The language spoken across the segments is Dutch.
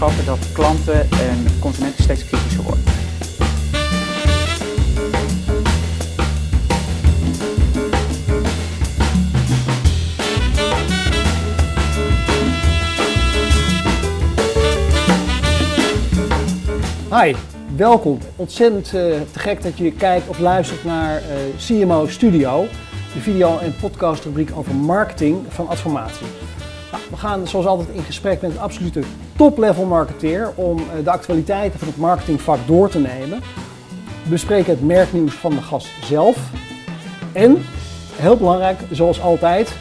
eigenschappen dat klanten en consumenten steeds kritischer worden. Hi, welkom. Ontzettend uh, te gek dat je kijkt of luistert naar uh, CMO Studio, de video- en podcastrubriek over marketing van Adformatie. Nou, we gaan zoals altijd in gesprek met een absolute top-level marketeer om uh, de actualiteiten van het marketingvak door te nemen. Bespreken het merknieuws van de gast zelf. En, heel belangrijk, zoals altijd,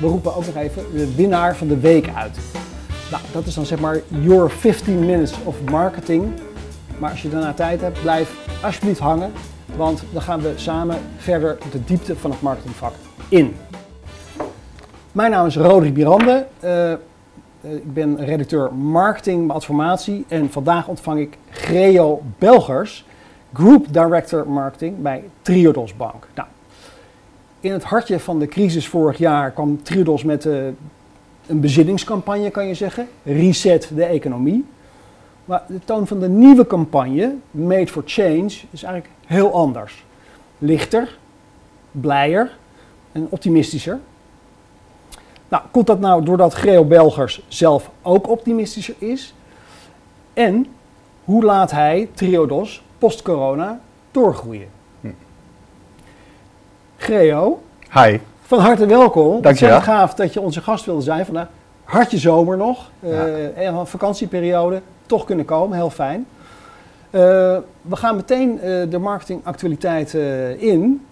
we roepen ook nog even de winnaar van de week uit. Nou, dat is dan zeg maar your 15 minutes of marketing maar als je daarna tijd hebt, blijf alsjeblieft hangen. Want dan gaan we samen verder de diepte van het marketingvak in. Mijn naam is Roderick Birande. Uh, ik ben redacteur marketing adformatie. En vandaag ontvang ik Greo Belgers, Group Director Marketing bij Triodos Bank. Nou, in het hartje van de crisis vorig jaar kwam Triodos met uh, een bezinningscampagne, kan je zeggen. Reset de economie. Maar de toon van de nieuwe campagne, Made for Change, is eigenlijk heel anders. Lichter, blijer en optimistischer. Nou, komt dat nou doordat Greo Belgers zelf ook optimistischer is? En hoe laat hij Triodos post-corona doorgroeien? Hm. Greo. Hi. Van harte welkom. Dank je wel. gaaf dat je onze gast wilde zijn vandaag. Hartje zomer nog, ja. uh, vakantieperiode toch kunnen komen. Heel fijn. Uh, we gaan meteen uh, de marketingactualiteit in.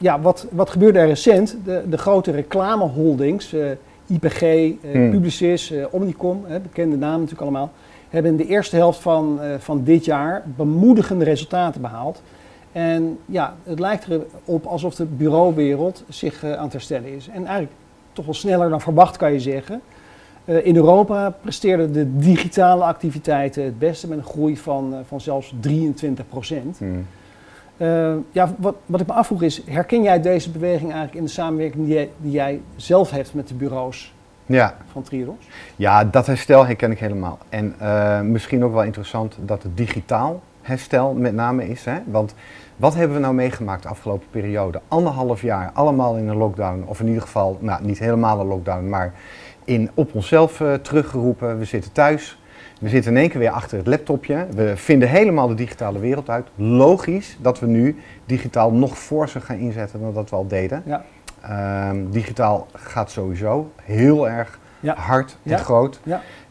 Ja, wat, wat gebeurde er recent? De, de grote reclameholdings, IPG, hmm. Publicis, Omnicom, bekende namen natuurlijk allemaal, hebben in de eerste helft van, van dit jaar bemoedigende resultaten behaald. En ja, het lijkt erop alsof de bureauwereld zich aan het herstellen is. En eigenlijk toch wel sneller dan verwacht, kan je zeggen. In Europa presteerden de digitale activiteiten het beste met een groei van, van zelfs 23 procent. Hmm. Uh, ja, wat, wat ik me afvroeg is, herken jij deze beweging eigenlijk in de samenwerking die jij, die jij zelf hebt met de bureaus ja. van Triodos? Ja, dat herstel herken ik helemaal. En misschien ook wel interessant dat het digitaal herstel met name is. Hè? Want wat hebben we nou meegemaakt de afgelopen periode? Anderhalf jaar, allemaal in een lockdown. Of in ieder geval, nou niet helemaal een lockdown, maar in, op onszelf uh, teruggeroepen. We zitten thuis. We zitten in één keer weer achter het laptopje. We vinden helemaal de digitale wereld uit. Logisch dat we nu digitaal nog forser gaan inzetten dan dat we al deden. Ja. Um, digitaal gaat sowieso heel erg ja. hard en ja. groot.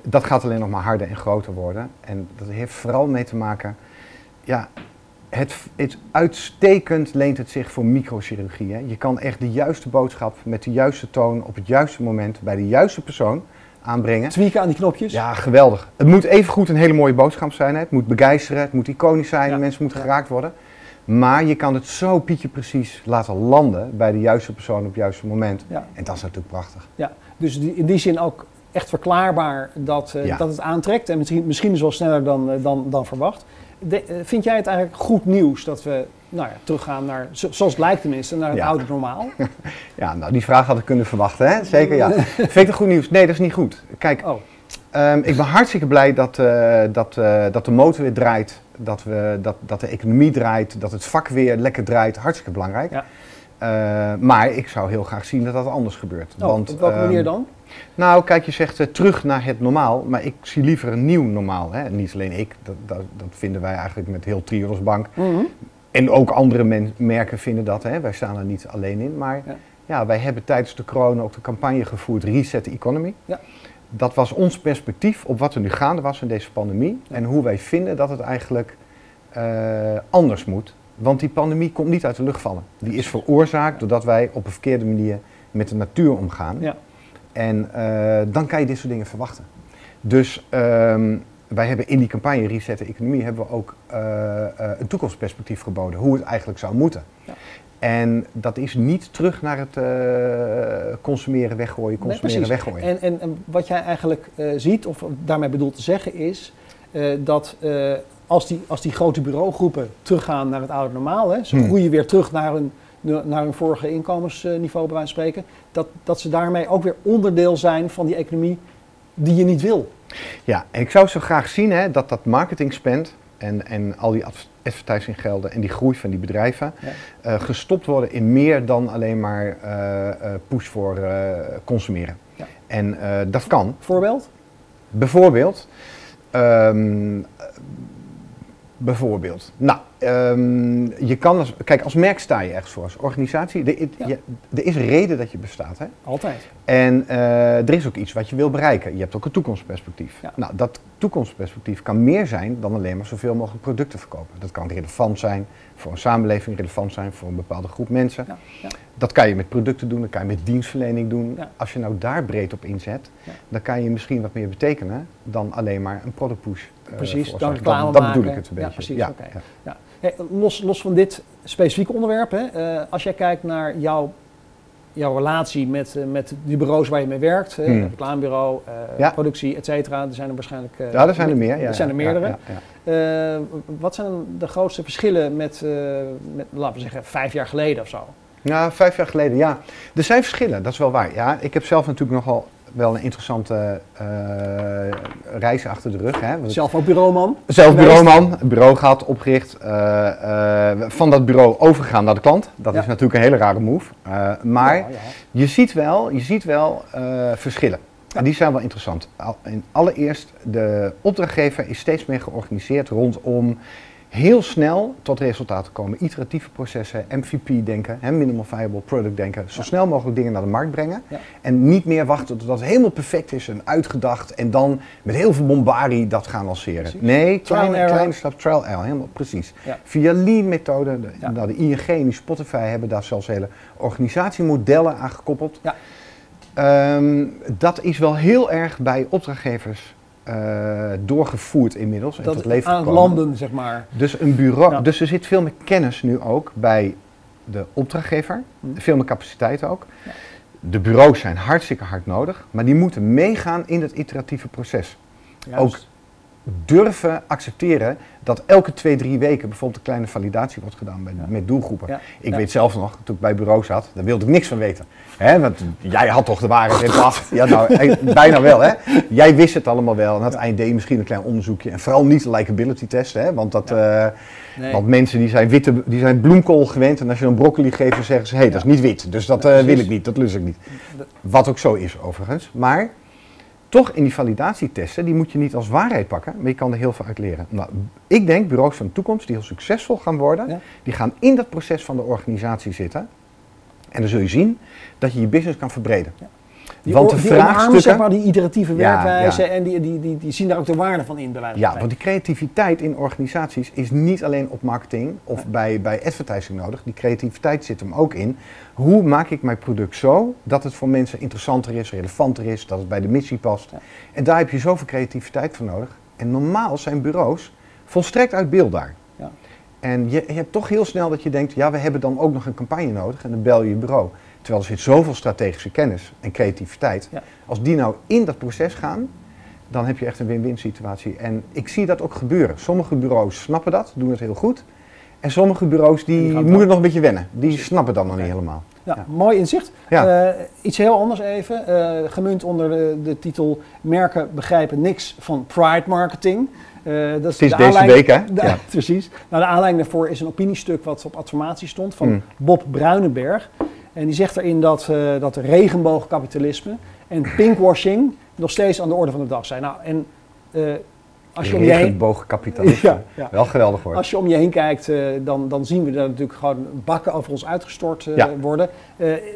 Dat gaat alleen nog maar harder en groter worden. En dat heeft vooral mee te maken. Ja, het, het, uitstekend leent het zich voor microchirurgie. Hè. Je kan echt de juiste boodschap met de juiste toon op het juiste moment bij de juiste persoon aanbrengen. Tweaken aan die knopjes. Ja, geweldig. Het moet even goed een hele mooie boodschap zijn. Hè. Het moet begeisteren, het moet iconisch zijn, mensen moeten geraakt worden. Maar je kan het zo pietje precies laten landen bij de juiste persoon op het juiste moment. Ja. En dat is natuurlijk prachtig. Ja, dus die, in die zin ook echt verklaarbaar dat, uh, dat het aantrekt. En misschien, misschien is wel sneller dan, uh, dan, dan verwacht. De, eh, vind jij het eigenlijk goed nieuws dat we nou ja, teruggaan naar, zoals het lijkt tenminste, naar het oude normaal? ja, nou die vraag had ik kunnen verwachten, hè? zeker ja. vind ik het goed nieuws? Nee, dat is niet goed. Kijk, oh. um, ik ben hartstikke blij dat, uh, dat, uh, dat de motor weer draait, dat, we, dat, dat de economie draait, dat het vak weer lekker draait. Hartstikke belangrijk. Ja. Uh, maar ik zou heel graag zien dat dat anders gebeurt. Oh, Want, op welke um, manier dan? Nou, kijk, je zegt uh, terug naar het normaal, maar ik zie liever een nieuw normaal. Hè? Niet alleen ik, dat, dat, dat vinden wij eigenlijk met heel Triodos Bank. Mm -hmm. En ook andere merken vinden dat, hè? wij staan er niet alleen in. Maar ja. ja. wij hebben tijdens de corona ook de campagne gevoerd Reset the Economy. Ja. Dat was ons perspectief op wat er nu gaande was in deze pandemie. En hoe wij vinden dat het eigenlijk uh, anders moet. Want die pandemie komt niet uit de lucht vallen. Die is veroorzaakt doordat wij op een verkeerde manier met de natuur omgaan. Ja. En uh, dan kan je dit soort dingen verwachten. Dus um, wij hebben in die campagne Reset de Economie hebben we ook uh, uh, een toekomstperspectief geboden. Hoe het eigenlijk zou moeten. Ja. En dat is niet terug naar het consumeren, weggooien, consumeren, nee, weggooien. En, en, en, wat jij eigenlijk ziet, of daarmee bedoelt te zeggen, is dat als, die, als die grote bureaugroepen teruggaan naar het oude normaal, hè, ze hmm. groeien weer terug naar een naar hun vorige inkomensniveau bij wijze van spreken, dat, dat ze daarmee ook weer onderdeel zijn van die economie die je niet wil. Ja, en ik zou zo graag zien hè, dat dat marketing spend en, en al die adv- advertisinggelden en die groei van die bedrijven Ja. eh, gestopt worden in meer dan alleen maar eh, push voor consumeren. Ja. En dat kan. Voorbeeld? Bijvoorbeeld, ehm, bijvoorbeeld, nou, ehm, je kan als, kijk, als merk sta je ergens voor, als organisatie. Er, Ja. je- er is reden dat je bestaat, hè? Altijd. En eh, er is ook iets wat je wil bereiken. Je hebt ook een toekomstperspectief. Ja. Nou, dat toekomstperspectief kan meer zijn dan alleen maar zoveel mogelijk producten verkopen. Dat kan relevant zijn voor een samenleving, relevant zijn voor een bepaalde groep mensen. Ja. Dat kan je met producten doen, dat kan je met dienstverlening doen. Als je nou daar breed op inzet, dan kan je misschien wat meer betekenen dan alleen maar een product push. Eh, Precies, dan reclame dat, dat maken. bedoel ik het een Ja, beetje. precies, oké. ja. Ja. Hey, los, los van dit specifieke onderwerp, hè, eh, als jij kijkt naar jouw, jouw relatie met, eh, met die bureaus waar je mee werkt, Hmm. reclamebureau, Ja. productie, et cetera, er zijn er waarschijnlijk... Ja, er zijn er meer. Ja, er zijn er ja, meerdere. ja, ja. Wat zijn de grootste verschillen met, met, laten we zeggen, vijf jaar geleden of zo? Nou, vijf jaar geleden, ja. Er zijn verschillen, dat is wel waar. Ja, ik heb zelf natuurlijk nogal wel een interessante eh, reis achter de rug. Hè. Zelf ook bureauman? Zelf bureauman, bureau gehad, opgericht. eh, eh, van dat bureau overgegaan naar de klant. Dat Ja. is natuurlijk een hele rare move. Maar Ja, ja. je ziet wel, je ziet wel verschillen. En die zijn wel interessant. Allereerst, de opdrachtgever is steeds meer georganiseerd rondom heel snel tot resultaten komen. Iteratieve processen, MVP denken, hè, minimal viable product denken. Zo Ja. snel mogelijk dingen naar de markt brengen. Ja. En niet meer wachten tot het helemaal perfect is en uitgedacht. En dan met heel veel bombardie dat gaan lanceren. Precies. Nee, kleine, kleine stap, trial error, helemaal precies. Ja. Via lean methode, de, nou, de ING en Spotify hebben daar zelfs hele organisatiemodellen aan gekoppeld. Ehm, dat is wel heel erg bij opdrachtgevers eh, doorgevoerd inmiddels en tot Dat leven aan het landen, zeg maar. Dus een bureau, Ja. dus er zit veel meer kennis nu ook bij de opdrachtgever, Hm. veel meer capaciteit ook. Ja. De bureaus zijn hartstikke hard nodig, maar die moeten meegaan in het iteratieve proces. Juist. Durven accepteren dat elke twee, drie weken bijvoorbeeld een kleine validatie wordt gedaan bij, Ja. met doelgroepen. Ja. Ik Ja. weet zelf nog, toen ik bij bureau zat, daar wilde ik niks van weten. Hè, want jij had toch de waarheid in pacht. Ja, nou, eh, bijna wel, hè. Jij wist het allemaal wel. En het eind misschien een klein onderzoekje. En vooral niet de likability test, hè. Want, dat, eh, Nee. want mensen die zijn, witte, die zijn bloemkool gewend. En als je een broccoli geeft, dan zeggen ze... hé, hey, dat is niet wit. Dus dat eh, wil ik niet, dat lust ik niet. Wat ook zo is, overigens. Maar toch in die validatietesten, die moet je niet als waarheid pakken. Maar je kan er heel veel uit leren. Nou, ik denk, bureaus van de toekomst die heel succesvol gaan worden... Ja. die gaan in dat proces van de organisatie zitten... En dan zul je zien dat je je business kan verbreden. Die, Want de die vraagstukken- zeg maar, die iteratieve werkwijze ja. en die, die, die, die zien daar ook de waarde van in, bij Ja, want die creativiteit in organisaties is niet alleen op marketing of bij, bij advertising nodig. Die creativiteit zit hem ook in. Hoe maak ik mijn product zo dat het voor mensen interessanter is, relevanter is, dat het bij de missie past. En daar heb je zoveel creativiteit voor nodig. En normaal zijn bureaus volstrekt uit beeld daar. Ja. En je, je hebt toch heel snel dat je denkt, ja, we hebben dan ook nog een campagne nodig. En dan bel je je bureau. Terwijl er zit zoveel strategische kennis en creativiteit. Ja. Als die nou in dat proces gaan, dan heb je echt een win-win situatie. En ik zie dat ook gebeuren. Sommige bureaus snappen dat, doen het heel goed. En sommige bureaus die, moeten dan- nog een beetje wennen. Die Precies. snappen dat nog niet helemaal. Ja, Ja. mooi inzicht. Ja. Eh, iets heel anders even, eh, gemunt onder de, de titel Merken begrijpen niks van Pride Marketing. Eh, dat is de deze week, hè? de- Ja. Precies. Nou, de aanleiding daarvoor is een opiniestuk wat op adformatie stond van Mm. Bob Bruinenberg. En die zegt erin dat, eh dat regenboogkapitalisme en pinkwashing nog steeds aan de orde van de dag zijn. Nou, en eh, als je om je heen... Regenboogkapitalisme. Ja, ja. Wel geweldig hoor. Als je om je heen kijkt, eh, dan, dan zien we er natuurlijk gewoon bakken over ons uitgestort Ja. worden.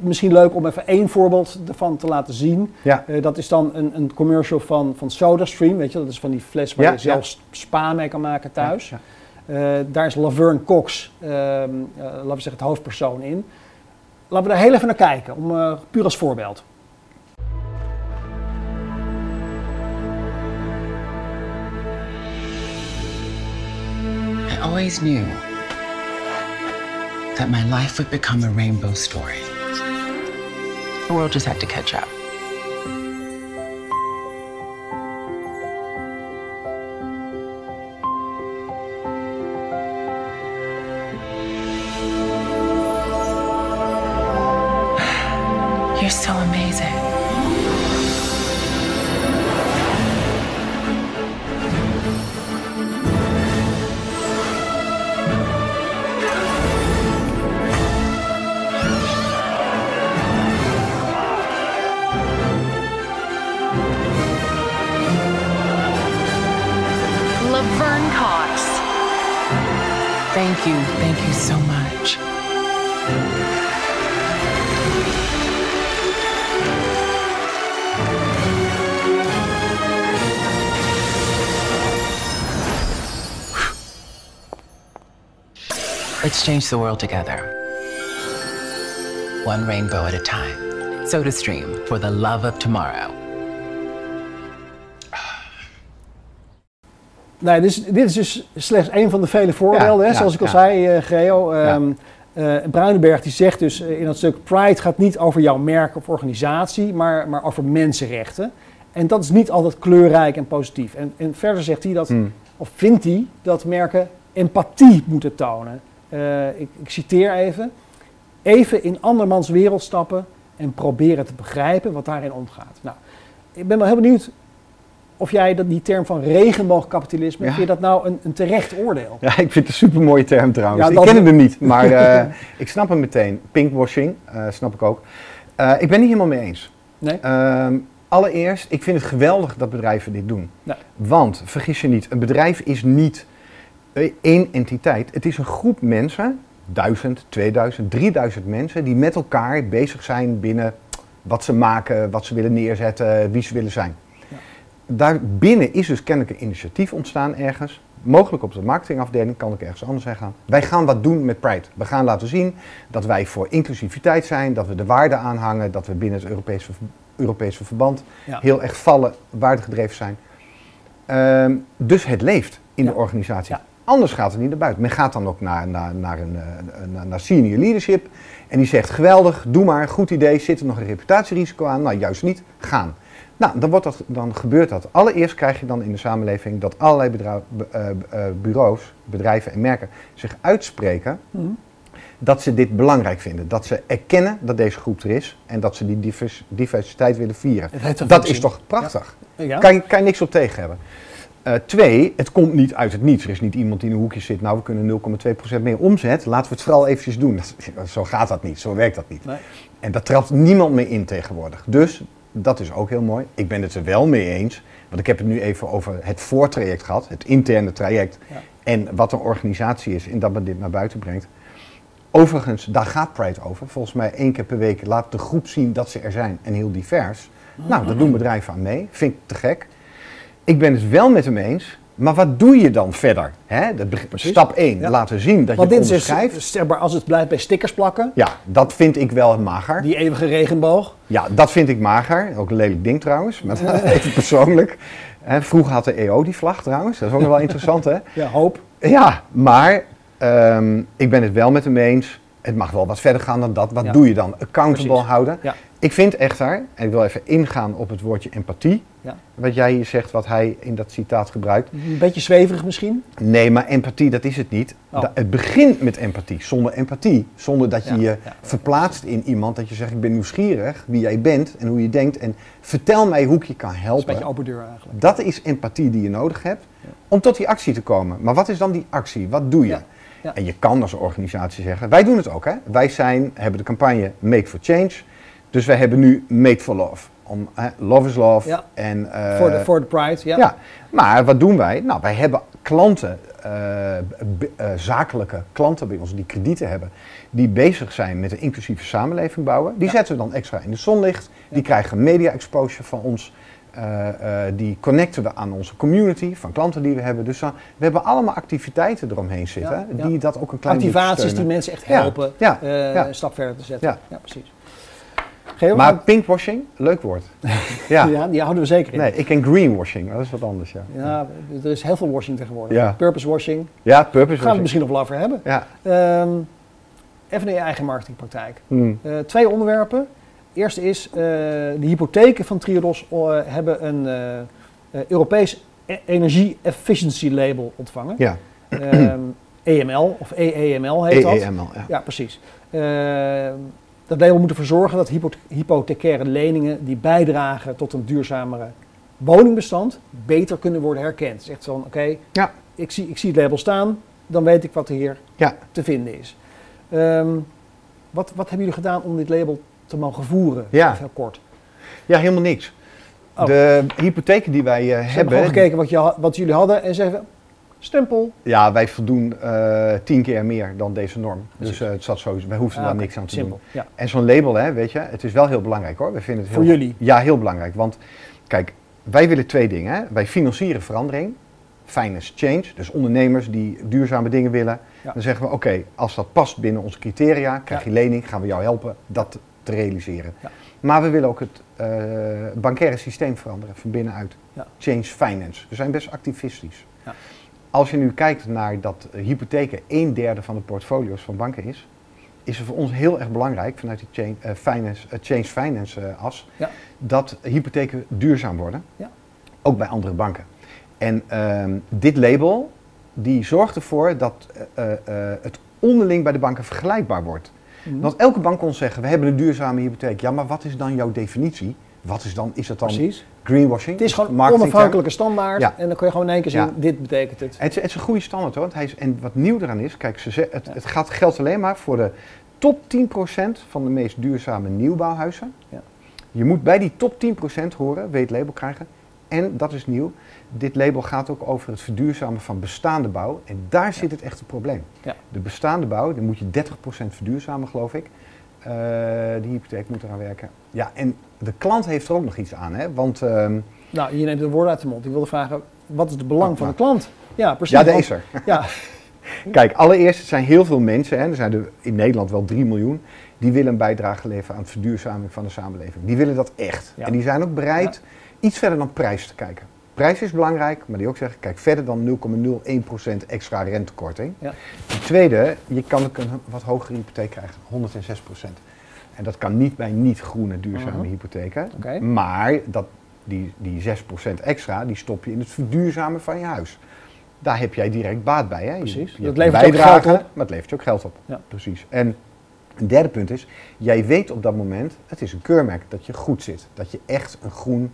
Misschien leuk om even één voorbeeld ervan te laten zien. Ja. Dat is dan een, een commercial van, van SodaStream, weet je, dat is van die fles waar je zelfs spa mee kan maken thuis. Ja, daar is Laverne Cox, ehm, eh, laten we zeggen, het hoofdpersoon in. Laten we daar heel even naar kijken, om, eh, puur als voorbeeld. I always knew that my life would become a rainbow story. The world just had to catch up. Thank you. Thank you so much. Let's change the world together. One rainbow at a time. SodaStream for the love of tomorrow. Nee, dit is, dit is dus slechts een van de vele voorbeelden, hè, zoals ik al zei, eh Geo. Eh, Bruinenberg die zegt dus eh, in dat stuk... Pride gaat niet over jouw merk of organisatie, maar, maar over mensenrechten. En dat is niet altijd kleurrijk en positief. En, en verder zegt hij dat, Hmm. of vindt hij, dat merken empathie moeten tonen. Ik, ik citeer even. Even in andermans wereld stappen en proberen te begrijpen wat daarin omgaat. Nou, ik ben wel heel benieuwd of jij dat, die term van regenboogkapitalisme, Ja. vind je dat nou een, een terecht oordeel? Ja, ik vind het een super mooie term trouwens. Ja, ik dat- ken hem niet, maar eh, ik snap hem meteen. Pinkwashing, eh, snap ik ook. Eh, ik ben niet helemaal mee eens. Nee? Ehm, allereerst, ik vind het geweldig dat bedrijven dit doen. Nee. Want, vergis je niet, een bedrijf is niet één entiteit. Het is een groep mensen, 1000, 2000, 3000 mensen, die met elkaar bezig zijn binnen wat ze maken, wat ze willen neerzetten, wie ze willen zijn. Daarbinnen is dus kennelijk een initiatief ontstaan ergens. Mogelijk op de marketingafdeling, kan ik ergens anders heen gaan. Wij gaan wat doen met Pride. We gaan laten zien dat wij voor inclusiviteit zijn, dat we de waarden aanhangen, dat we binnen het Europese, Europese verband Ja. heel erg vallen, waardegedreven zijn. Ehm, dus het leeft in Ja. de organisatie. Ja. Anders gaat het niet naar buiten. Men gaat dan ook naar, naar, naar, een, eh, naar, naar senior leadership en die zegt geweldig, doe maar, goed idee, zit er nog een reputatierisico aan? Nou, juist niet, gaan. Nou, dan, wordt dat, dan gebeurt dat. Allereerst krijg je dan in de samenleving dat allerlei eh, eh, bureaus, bedrijven en merken zich uitspreken Mhm. dat ze dit belangrijk vinden. Dat ze erkennen dat deze groep er is en dat ze die divers- diversiteit willen vieren. Dat is toch prachtig? Ja? Kan, je, kan je niks op tegen hebben. Eh, twee, het komt niet uit het niets. Er is niet iemand die in een hoekje zit, nou we kunnen 0,2% meer omzet, laten we het vooral eventjes doen. Dat- zo gaat dat niet, zo werkt dat niet. Nee. En daar trapt niemand mee in tegenwoordig. Dus dat is ook heel mooi. Ik ben het er wel mee eens, want ik heb het nu even over het voortraject gehad, het interne traject. Ja. En wat een organisatie is en dat men dit naar buiten brengt. Overigens, daar gaat Pride over. Volgens mij één keer per week laat de groep zien dat ze er zijn en heel divers. Nou, daar doen bedrijven aan mee. Vind ik te gek. Ik ben het wel met hem eens. Maar wat doe je dan verder? Hè? Dat stap 1, Ja. laten zien dat Want je dit is dus, onderschrijft. zeg maar, als het blijft bij stickers plakken, Ja, dat vind ik wel mager. die eeuwige regenboog. Ja, dat vind ik mager. Ook een lelijk ding trouwens, maar even persoonlijk. Hè, vroeger had de EO die vlag trouwens. Dat is ook nog wel interessant hè. Ja, hoop. Ja, maar ehm, ik ben het wel met hem eens. Het mag wel wat verder gaan dan dat. Wat Ja. doe je dan? Accountable Precies. houden. Ja. Ik vind echter, en ik wil even ingaan op het woordje empathie. Ja. Wat jij hier zegt, wat hij in dat citaat gebruikt. Een beetje zweverig misschien. Nee, maar empathie, dat is het niet. Oh. Da- het begint met empathie. Zonder empathie, zonder dat je Ja, je ja. verplaatst in iemand. Dat je zegt, ik ben nieuwsgierig wie jij bent en hoe je denkt. En vertel mij hoe ik je kan Dat is een helpen. beetje open deur eigenlijk. Dat is empathie die je nodig hebt om tot die actie te komen. Maar wat is dan die actie? Wat doe je? En je kan als organisatie zeggen, wij doen het ook. Hè? Wij zijn, hebben de campagne Make for Change. Dus wij hebben nu Make for Love. Om, love is love. Ja. En, eh, Voor de, voor de Pride, ja. ja. maar wat doen wij? Nou, wij hebben klanten, eh, eh, zakelijke klanten bij ons die kredieten hebben, die bezig zijn met een inclusieve samenleving bouwen. Die Ja. zetten we dan extra in de zonlicht. Die krijgen media exposure van ons. Eh, eh, die connecten we aan onze community van klanten die we hebben. Dus dan, we hebben allemaal activiteiten eromheen zitten Ja, ja. die dat ook een klein beetje Activaties die mensen echt helpen ja, eh, een stap verder te zetten. Ja. Ja, precies. Maar pinkwashing, leuk woord. Ja. ja. die houden we zeker in. Nee, ik ken greenwashing, dat is wat anders, ja. Ja, er is heel veel washing tegenwoordig. Ja. Purpose washing. Ja, purpose Daar gaan we het washing. misschien nog wel over hebben. Ja. Ehm, even naar je eigen marketingpraktijk. Hmm. Eh, twee onderwerpen. Eerste is, eh, de hypotheken van Triodos eh, hebben een Europees e- Energie Efficiency Label ontvangen. Ja, Ehm, EML, of EEML heet dat. EEML, ja. Ja, precies. Dat label moet ervoor zorgen dat hypo- hypothecaire leningen die bijdragen tot een duurzamere woningbestand beter kunnen worden herkend. Is echt van, oké, Ja. ik, zie, ik zie het label staan, dan weet ik wat er hier Ja. te vinden is. Ehm, wat, wat hebben jullie gedaan om dit label te mogen voeren? Ja. Heel kort. Ja, helemaal niks. Oh. De hypotheken die wij Ze hebben hebben. gekeken wat, je, wat jullie hadden en zeggen, Stempel. Ja, wij voldoen eh, tien keer meer dan deze norm. Precies. Dus eh, het zat sowieso, wij hoeven Ah, daar niks aan te Simpel. doen. Ja. En zo'n label, hè, weet je, het is wel heel belangrijk hoor. We vinden het heel, Voor jullie? Ja, heel belangrijk. Want kijk, wij willen twee dingen. Hè. Wij financieren verandering. Finance change. Dus ondernemers die duurzame dingen willen. Ja. Dan zeggen we, oké, als dat past binnen onze criteria, krijg Ja. je lening, gaan we jou helpen dat te realiseren. Maar we willen ook het eh, bankaire systeem veranderen, van binnenuit. Change finance. We zijn best activistisch. Ja. Als je nu kijkt naar dat hypotheken een derde van de portfolio's van banken is, is het voor ons heel erg belangrijk vanuit die eh, finance, eh, change finance eh, as, Ja. dat hypotheken duurzaam worden. Ja. Ook bij andere banken. En ehm, dit label, die zorgt ervoor dat het onderling bij de banken vergelijkbaar wordt. Mhm. Want elke bank kon zeggen, we hebben een duurzame hypotheek. Ja, maar wat is dan jouw definitie? Wat is dan, is het dan Precies. greenwashing? Het is gewoon marketingterm? onafhankelijke standaard. Ja. En dan kun je gewoon in één keer zien, Ja. dit betekent het. Het is, het is een goede standaard hoor. Want hij is, en wat nieuw eraan is, kijk, ze, het, Ja. het gaat, geldt alleen maar voor de top 10% van de meest duurzame nieuwbouwhuizen. Ja. Je moet bij die top 10% horen, het label krijgen. En dat is nieuw. Dit label gaat ook over het verduurzamen van bestaande bouw. En daar zit het echte probleem. Ja. De bestaande bouw, daar moet je 30% verduurzamen, geloof ik. Eh die hypotheek moet eraan werken. Ja, en de klant heeft er ook nog iets aan, hè? Want ehm, Nou, je neemt de woorden uit de mond. Ik wilde vragen, wat is het belang Oh, van de nou. klant? Ja, precies. ja, want- deze. Ja, Kijk, allereerst zijn heel veel mensen, hè, er zijn er in Nederland wel 3 miljoen, die willen een bijdrage leveren aan het verduurzaming van de samenleving. Die willen dat echt. Ja. En die zijn ook bereid iets verder dan prijs te kijken. Prijs is belangrijk, maar die ook zeggen, kijk verder dan 0,01% extra rentekorting. Ja. Ten tweede, je kan ook een wat hogere hypotheek krijgen, 106%. En dat kan niet bij niet-groene duurzame Mhm. hypotheken. Maar dat, die, die 6% extra, die stop je in het verduurzamen van je huis. Daar heb jij direct baat bij. Hè? Precies. Je, Dat levert een ook bijdrage, geld op. Maar het levert je ook geld op. Ja. Precies. En een derde punt is, jij weet op dat moment, het is een keurmerk, dat je goed zit. Dat je echt een groen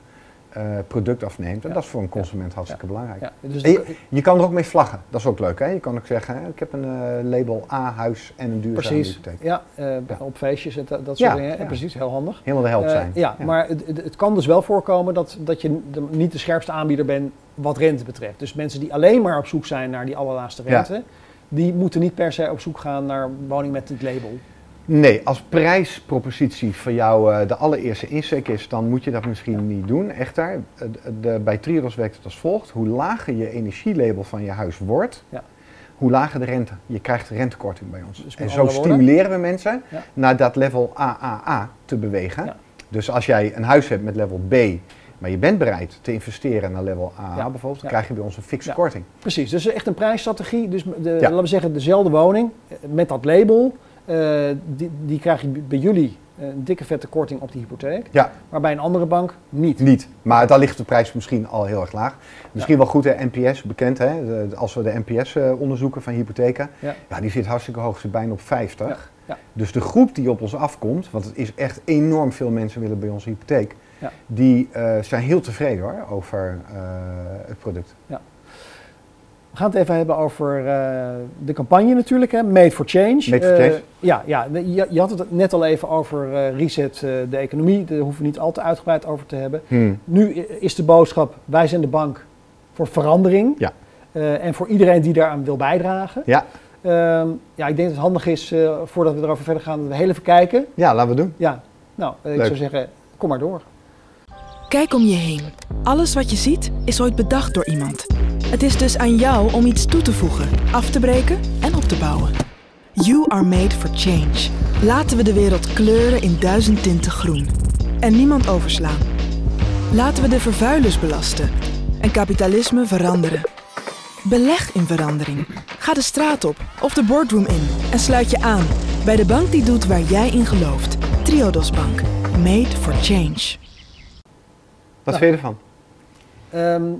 eh, product afneemt. En Ja. dat is voor een consument hartstikke belangrijk. Dus je, je kan er ook mee vlaggen. Dat is ook leuk. Hè? Je kan ook zeggen, hè, ik heb een eh, label A-huis en een duurzame precies. Ja, eh, Ja. op feestjes en dat dat soort Ja, dingen. ja. Precies, heel handig. Helemaal de held Eh, zijn. ja, maar het, het- kan dus wel voorkomen dat, dat je de- niet de scherpste aanbieder bent wat rente betreft. Dus mensen die alleen maar op zoek zijn naar die allerlaatste rente, die moeten niet per se op zoek gaan naar woning met dit label. Nee, als prijspropositie voor jou eh, de allereerste insteek is, dan moet je dat misschien niet doen. Echter, eh, de, de- bij Triodos werkt het als volgt. Hoe lager je energielabel van je huis wordt, Ja. hoe lager de rente. Je krijgt rentekorting bij ons. Dus en zo woorden? stimuleren we mensen Ja. naar dat level AAA te bewegen. Ja. Dus als jij een huis hebt met level B, maar je bent bereid te investeren naar level AA Ja. bijvoorbeeld, dan Ja. krijg je bij ons een fikse Ja. korting. Precies, dus echt een prijsstrategie. Dus de, laten we zeggen, dezelfde woning eh, met dat label, die, die krijg je bij jullie eh, een dikke vette korting op die hypotheek. Ja, Maar bij een andere bank niet. Niet, maar daar ligt de prijs misschien al heel erg laag. Misschien wel goed, hè, NPS bekend, hè? De- als we de NPS eh, onderzoeken van hypotheken, Ja. ja, die zit hartstikke hoog, zit bijna op 50. Ja, ja. Dus de groep die op ons afkomt, want het is echt enorm veel mensen willen bij ons hypotheek, Ja. die eh, zijn heel tevreden hoor, over eh, het product. We gaan het even hebben over eh, de campagne natuurlijk, hè? Made for Change. Made for Eh, Change. ja, ja de- je, je had het net al even over eh, reset eh, de economie. Daar hoeven we niet al te uitgebreid over te hebben. Hmm. Nu is de boodschap, wij zijn de bank voor verandering. Ja. Eh, en voor iedereen die daaraan wil bijdragen. Ja. Ehm, ja, ik denk dat het handig is, eh, voordat we erover verder gaan, dat we heel even kijken. ja, laten we doen. Ja, nou, eh, ik zou zeggen, kom maar door. Kijk om je heen. Alles wat je ziet is ooit bedacht door iemand. Het is dus aan jou om iets toe te voegen, af te breken en op te bouwen. You are made for change. Laten we de wereld kleuren in duizend tinten groen. En niemand overslaan. Laten we de vervuilers belasten en kapitalisme veranderen. Beleg in verandering. Ga de straat op of de boardroom in en sluit je aan bij de bank die doet waar jij in gelooft. Triodos Bank. Made for change. Wat vind je ervan? Ehm,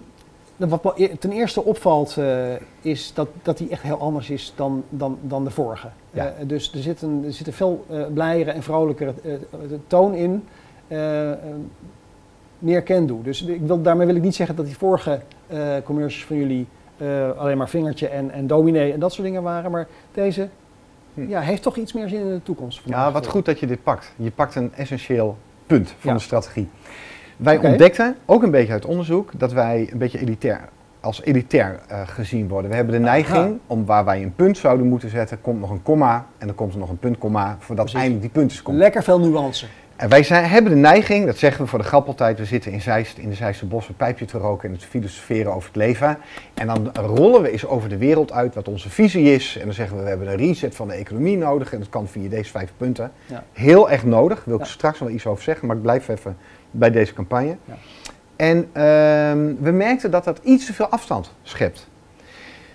wat me e- ten eerste opvalt, eh, is dat, dat die echt heel anders is dan, dan, dan de vorige. Ja. Eh, dus er zit een, er zit een veel eh blijere en vrolijkere toon in. Meer can-do. Dus ik wil, daarmee wil ik niet zeggen dat die vorige commercials van jullie alleen maar vingertje en, en dominee en dat soort dingen waren. Maar deze Hm. ja, heeft toch iets meer zin in de toekomst. Ja, wat goed dat je dit pakt. Je pakt een essentieel punt van Ja. de strategie. Wij ontdekten, ook een beetje uit onderzoek, dat wij een beetje elitair als elitair eh, gezien worden. We hebben de neiging om waar wij een punt zouden moeten zetten, komt nog een komma en dan komt er nog een puntkomma voordat Precies. eindelijk die puntjes komt. Lekker veel nuance. En wij zijn, hebben de neiging, dat zeggen we voor de grap altijd, we zitten in Zeist, in de Zeiste bos een pijpje te roken en het filosoferen over het leven. En dan rollen we eens over de wereld uit wat onze visie is. En dan zeggen we, we hebben een reset van de economie nodig en dat kan via deze vijf punten. Ja. Heel erg nodig, wil ik Ja. straks wel iets over zeggen, maar ik blijf even bij deze campagne. Ja. En ehm, we merkten dat dat iets te veel afstand schept.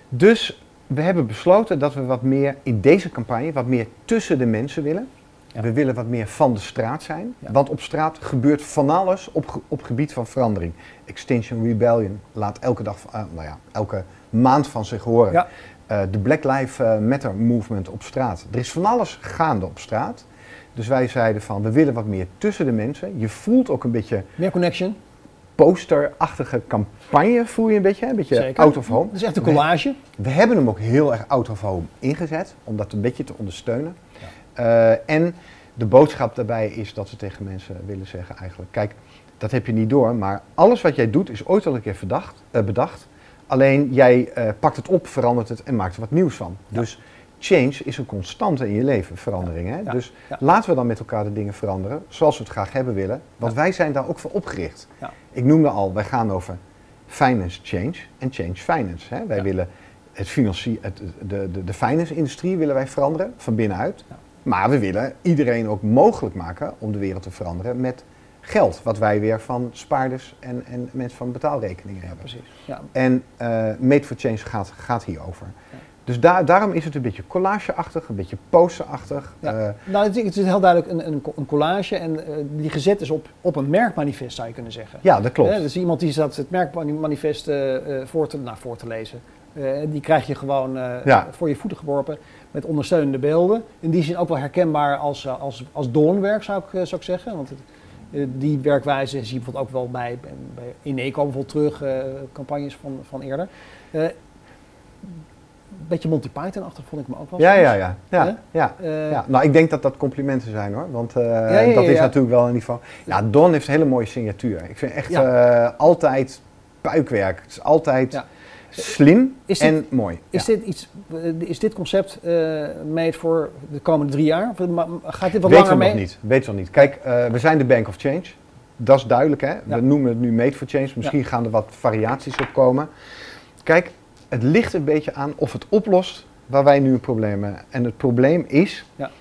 Dus we hebben besloten dat we wat meer in deze campagne, wat meer tussen de mensen willen. Ja. We willen wat meer van de straat zijn. Ja. Want op straat gebeurt van alles op, op gebied van verandering. Extinction Rebellion laat elke dag, eh, nou ja, elke maand van zich horen. Ja. Eh, de Black Lives eh, Matter movement op straat. Er is van alles gaande op straat. Dus wij zeiden van, we willen wat meer tussen de mensen. Je voelt ook een beetje Meer connection. posterachtige campagne, voel je een beetje, hè? een beetje Zeker. out of home. Dat is echt een collage. We hebben hem ook heel erg out of home ingezet, om dat een beetje te ondersteunen. Eh, en de boodschap daarbij is dat we tegen mensen willen zeggen eigenlijk, kijk, dat heb je niet door, maar alles wat jij doet is ooit al een keer verdacht, eh, bedacht. Alleen jij eh, pakt het op, verandert het en maakt er wat nieuws van. Ja. Dus change is een constante in je leven, verandering. Hè? Dus laten we dan met elkaar de dingen veranderen zoals we het graag hebben willen. Want wij zijn daar ook voor opgericht. Ik noemde al, wij gaan over finance change en change finance. Hè? Wij willen het financie, het, de, de, de finance-industrie willen wij veranderen van binnenuit. Maar we willen iedereen ook mogelijk maken om de wereld te veranderen met geld. Wat wij weer van spaarders en, en mensen van betaalrekeningen hebben. Precies. Ja. En eh Made for Change gaat, gaat hierover. Ja. Dus daar daarom is het een beetje collageachtig, een beetje posterachtig. Ja. Eh, Nou, het, het is heel duidelijk een, een, een collage en eh, die gezet is op, op een merkmanifest, zou je kunnen zeggen. ja, dat klopt. Dus iemand die zat het merkmanifest voor, te, nou, voor te lezen. Die krijg je gewoon Ja. voor je voeten geworpen met ondersteunende beelden. In die zin ook wel herkenbaar als, als, als Dawnwerk, zou ik, zou ik zeggen. Want het, die werkwijze zie je bijvoorbeeld ook wel bij, bij, Ineco bijvoorbeeld terug, campagnes van, van eerder. Een beetje Monty Python-achtig vond ik me ook wel. Ja, ja, ja. ja, ja. Eh, Ja, nou, ik denk dat dat complimenten zijn hoor. Want eh, ja, dat is natuurlijk wel een niveau. Ja, Don heeft een hele mooie signatuur. Ik vind echt eh, altijd puikwerk. Het is altijd slim Is dit- en mooi. Is, dit iets, is dit concept made voor de komende drie jaar? Of gaat dit wat Weten langer we mee? nog niet. Weten we nog niet. Kijk, we zijn de Bank of Change. Dat is duidelijk hè. We noemen het nu Made for Change. Misschien gaan er wat variaties op komen. Kijk, het ligt een beetje aan of het oplost waar wij nu een probleem hebben. En het probleem is, Ja.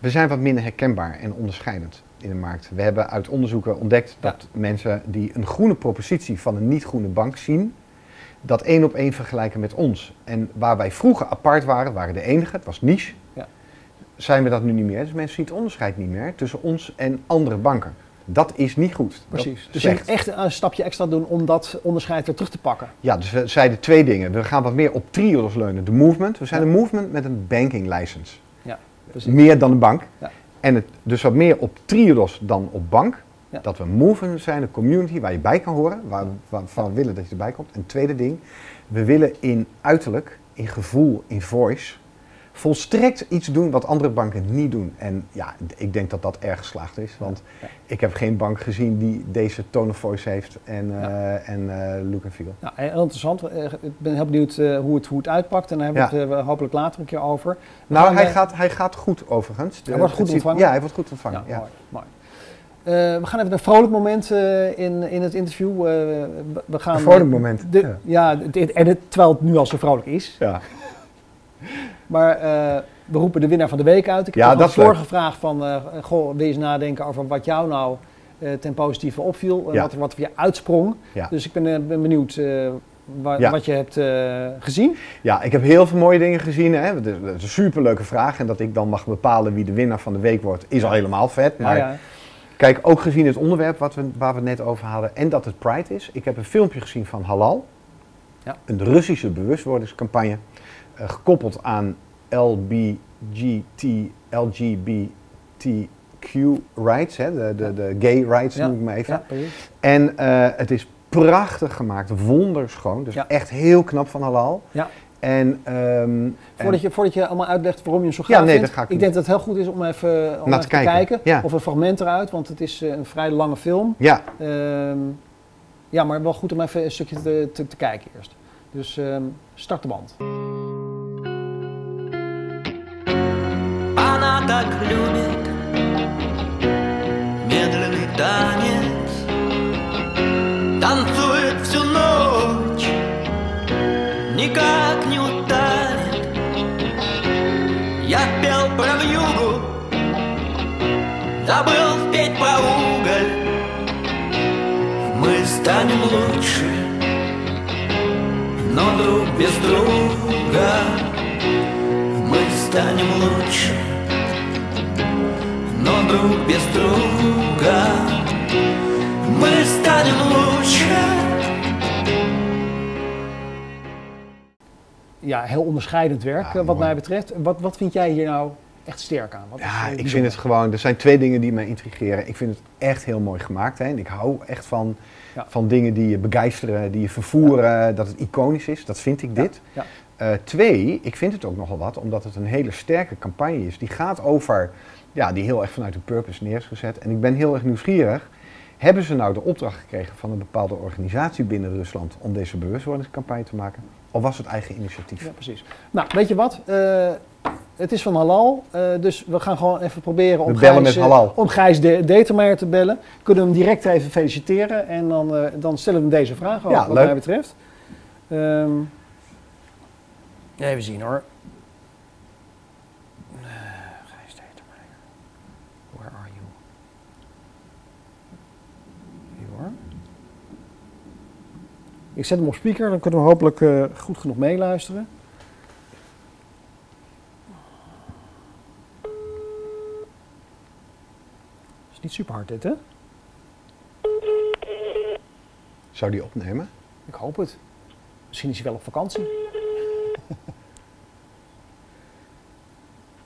we zijn wat minder herkenbaar en onderscheidend in de markt. We hebben uit onderzoeken ontdekt Ja. dat mensen die een groene propositie van een niet-groene bank zien, dat één op één vergelijken met ons. En waar wij vroeger apart waren, waren de enige, het was niche, Ja. zijn we dat nu niet meer. Dus mensen zien het onderscheid niet meer tussen ons en andere banken. Dat is niet goed. Precies. Dus je moet echt een stapje extra doen om dat onderscheid weer terug te pakken. Ja, dus we zeiden twee dingen. We gaan wat meer op triodos leunen. De movement. We zijn Ja. een movement met een banking license. Precies. Meer dan een bank. Ja. En het, dus wat meer op triodos dan op bank. Ja. Dat we een movement zijn, een community waar je bij kan horen. Waar, waarvan we willen dat je erbij komt. En tweede ding. We willen in uiterlijk, in gevoel, in voice... volstrekt iets doen wat andere banken niet doen. En ja, ik denk dat dat erg geslaagd is. Want Ja. ik heb geen bank gezien die deze tone of voice heeft en, Ja. eh, en eh, look and feel. Nou, heel interessant. Eh, Ik ben heel benieuwd hoe, het, hoe het uitpakt. En daar hebben we Ja. het hopelijk later een keer over. Nou, hij gaat, hij gaat goed overigens. Hij wordt goed het ziet- ontvangen? Ja, hij wordt goed ontvangen. Ja, Ja, mooi. mooi. We gaan even een vrolijk moment in, in het interview. We, we gaan, Een vrolijk moment, De, ja. ja, het- en het, terwijl het nu al zo vrolijk is. Ja. Maar eh, we roepen de winnaar van de week uit. Ik Ja, heb dat leuk. vorige vraag van, eh, goh, wil je eens nadenken over wat jou nou eh, ten positieve opviel. en Ja. wat, er, wat voor je uitsprong. Ja. Dus ik ben, ben benieuwd wa- Ja. wat je hebt gezien. ja, ik heb heel veel mooie dingen gezien. Hè. Dat is dat is een superleuke vraag. En dat ik dan mag bepalen wie de winnaar van de week wordt, is al helemaal vet. Maar Ja, ja. kijk, ook gezien het onderwerp wat we, waar we het net over hadden en dat het Pride is. Ik heb een filmpje gezien van Halal. Ja. Een Russische bewustwordingscampagne. Eh, gekoppeld aan LBGT, LGBTQ rights. Hè, de, de, de gay rights noem ik maar even. En eh, het is prachtig gemaakt, wonderschoon. Dus echt heel knap van Halal. Ja. En, ehm, Voordat en- je, voordat je allemaal uitlegt waarom je hem zo Ja, nee, vindt. dat ga ik denk dat het heel goed is om even, om even te kijken. kijken. Ja. Of een fragment eruit, want het is eh, een vrij lange film. ja, Ehm, ja, maar wel goed om even een stukje te, te, te kijken eerst. Dus ehm, start de band. Она так любит медленный танец, танцует всю ночь, никак не утанет. Я пел про вьюгу, забыл без друга мы станем лучше, но друг без друга мы станем лучше. Ja, heel onderscheidend werk Ja, eh, wat mooi. mij betreft. Wat, wat vind jij hier nou echt sterk aan? Wat is, Ja, eh, ik vind bijzonder? het gewoon, er zijn twee dingen die mij intrigeren. Ik vind het echt heel mooi gemaakt. Hè? En ik hou echt van, ja. van dingen die je begeisteren, die je vervoeren, dat het iconisch is. Dat vind ik dit. ja. Eh, twee, ik vind het ook nogal wat, omdat het een hele sterke campagne is. Die gaat over, ja, die heel erg vanuit de purpose neer is gezet. En ik ben heel erg nieuwsgierig. Hebben ze nou de opdracht gekregen van een bepaalde organisatie binnen Rusland om deze bewustwordingscampagne te maken? Of was het eigen initiatief? Ja, precies. Nou, weet je wat? Eh, het is van Halal, eh, dus we gaan gewoon even proberen om Gijs, met eh, Halal. om Gijs de Determeijer te bellen. Kunnen we hem direct even feliciteren en dan, eh, dan stellen we hem deze vraag ook, Ja, wat leuk. mij betreft. Ehm, even zien hoor. Gijs Determeijer, where are you? Hier hoor. Ik zet hem op speaker, dan kunnen we hopelijk eh, goed genoeg meeluisteren. Niet super hard dit, hè? Zou die opnemen? Ik hoop het. Misschien is hij wel op vakantie.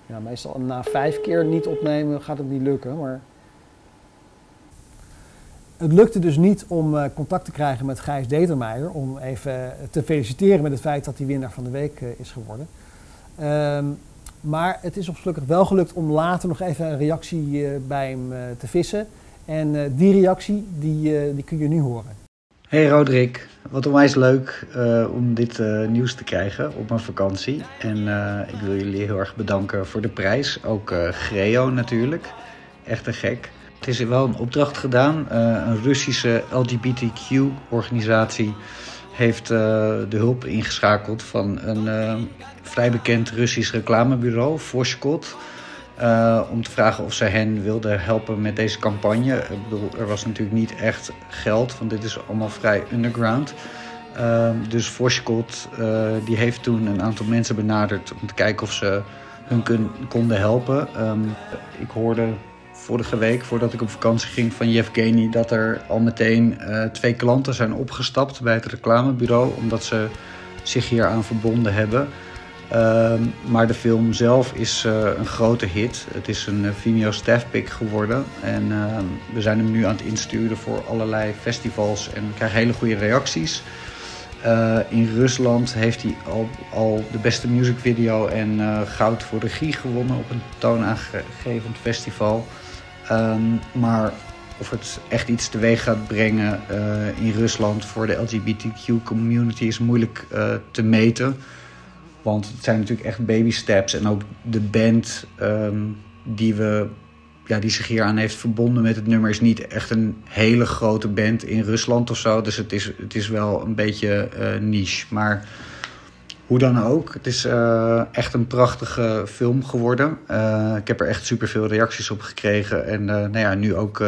ja, meestal na vijf keer niet opnemen gaat het niet lukken, maar... Het lukte dus niet om eh, contact te krijgen met Gijs Determeijer om even te feliciteren met het feit dat hij winnaar van de week eh, is geworden. Ehm, maar het is ons gelukkig wel gelukt om later nog even een reactie eh, bij hem eh, te vissen. En eh, die reactie die, die kun je nu horen. Hey Roderick, wat onwijs leuk om dit nieuws te krijgen op mijn vakantie. En ik wil jullie heel erg bedanken voor de prijs. Ook Greo natuurlijk. Echt een gek. Het is wel een opdracht gedaan. Een Russische LGBTQ-organisatie heeft eh, de hulp ingeschakeld van een eh, vrij bekend Russisch reclamebureau, Voskot. Eh, om te vragen of zij hen wilden helpen met deze campagne. Ik bedoel, er was natuurlijk niet echt geld, want dit is allemaal vrij underground. Ehm, dus Voskot die heeft toen een aantal mensen benaderd om te kijken of ze hun konden helpen. Ehm, ik hoorde vorige week, voordat ik op vakantie ging, van Yevgeny dat er al meteen eh, twee klanten zijn opgestapt bij het reclamebureau, omdat ze zich hieraan verbonden hebben. Ehm, maar de film zelf is eh, een grote hit. Het is een eh, Vimeo staffpick geworden. En ehm, we zijn hem nu aan het insturen voor allerlei festivals en krijgen hele goede reacties. In Rusland heeft hij al, al de beste musicvideo en eh, goud voor regie gewonnen op een toonaangevend festival. Ehm, maar of het echt iets teweeg gaat brengen eh, in Rusland voor de LGBTQ community is moeilijk eh, te meten. Want het zijn natuurlijk echt baby steps. En ook de band ehm, die, we, ja, die zich hier aan heeft verbonden met het nummer... is niet echt een hele grote band in Rusland of zo. Dus het is, het is wel een beetje eh, niche. Maar hoe dan ook, het is eh, echt een prachtige film geworden. Eh, ik heb er echt superveel reacties op gekregen. En eh, nou ja, nu ook...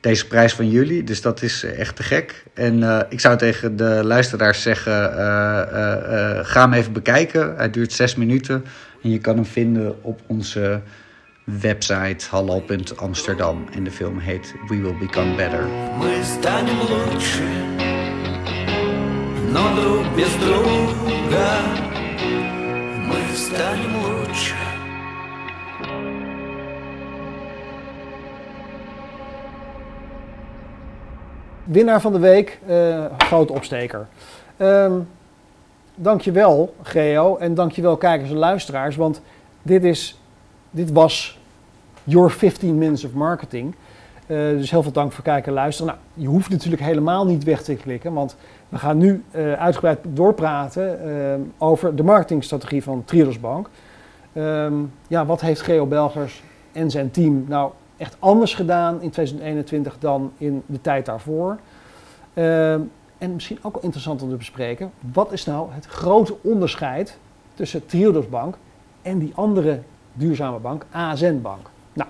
deze prijs van jullie. Dus dat is echt te gek. En ik zou tegen de luisteraars zeggen: ga hem even bekijken. Hij duurt zes minuten. En je kan hem vinden op onze website halal.amsterdam. En de film heet We Will Become Better Мы станем лучше, но друг без друга мы станем лучше. Winnaar van de week, eh grote opsteker. Ehm dankjewel, Geo. En dankjewel, kijkers en luisteraars. Want dit, is, dit was Your 15 Minutes of Marketing. Eh, dus heel veel dank voor kijken en luisteren. Nou, je hoeft natuurlijk helemaal niet weg te klikken. Want we gaan nu eh, uitgebreid doorpraten eh, over de marketingstrategie van Triodos Bank. Ehm, ja, wat heeft Geo Belgers en zijn team nou echt anders gedaan in 2021 dan in de tijd daarvoor? Ehm, en misschien ook wel interessant om te bespreken, wat is nou het grote onderscheid tussen Triodos Bank en die andere duurzame bank, ASN Bank? Nou,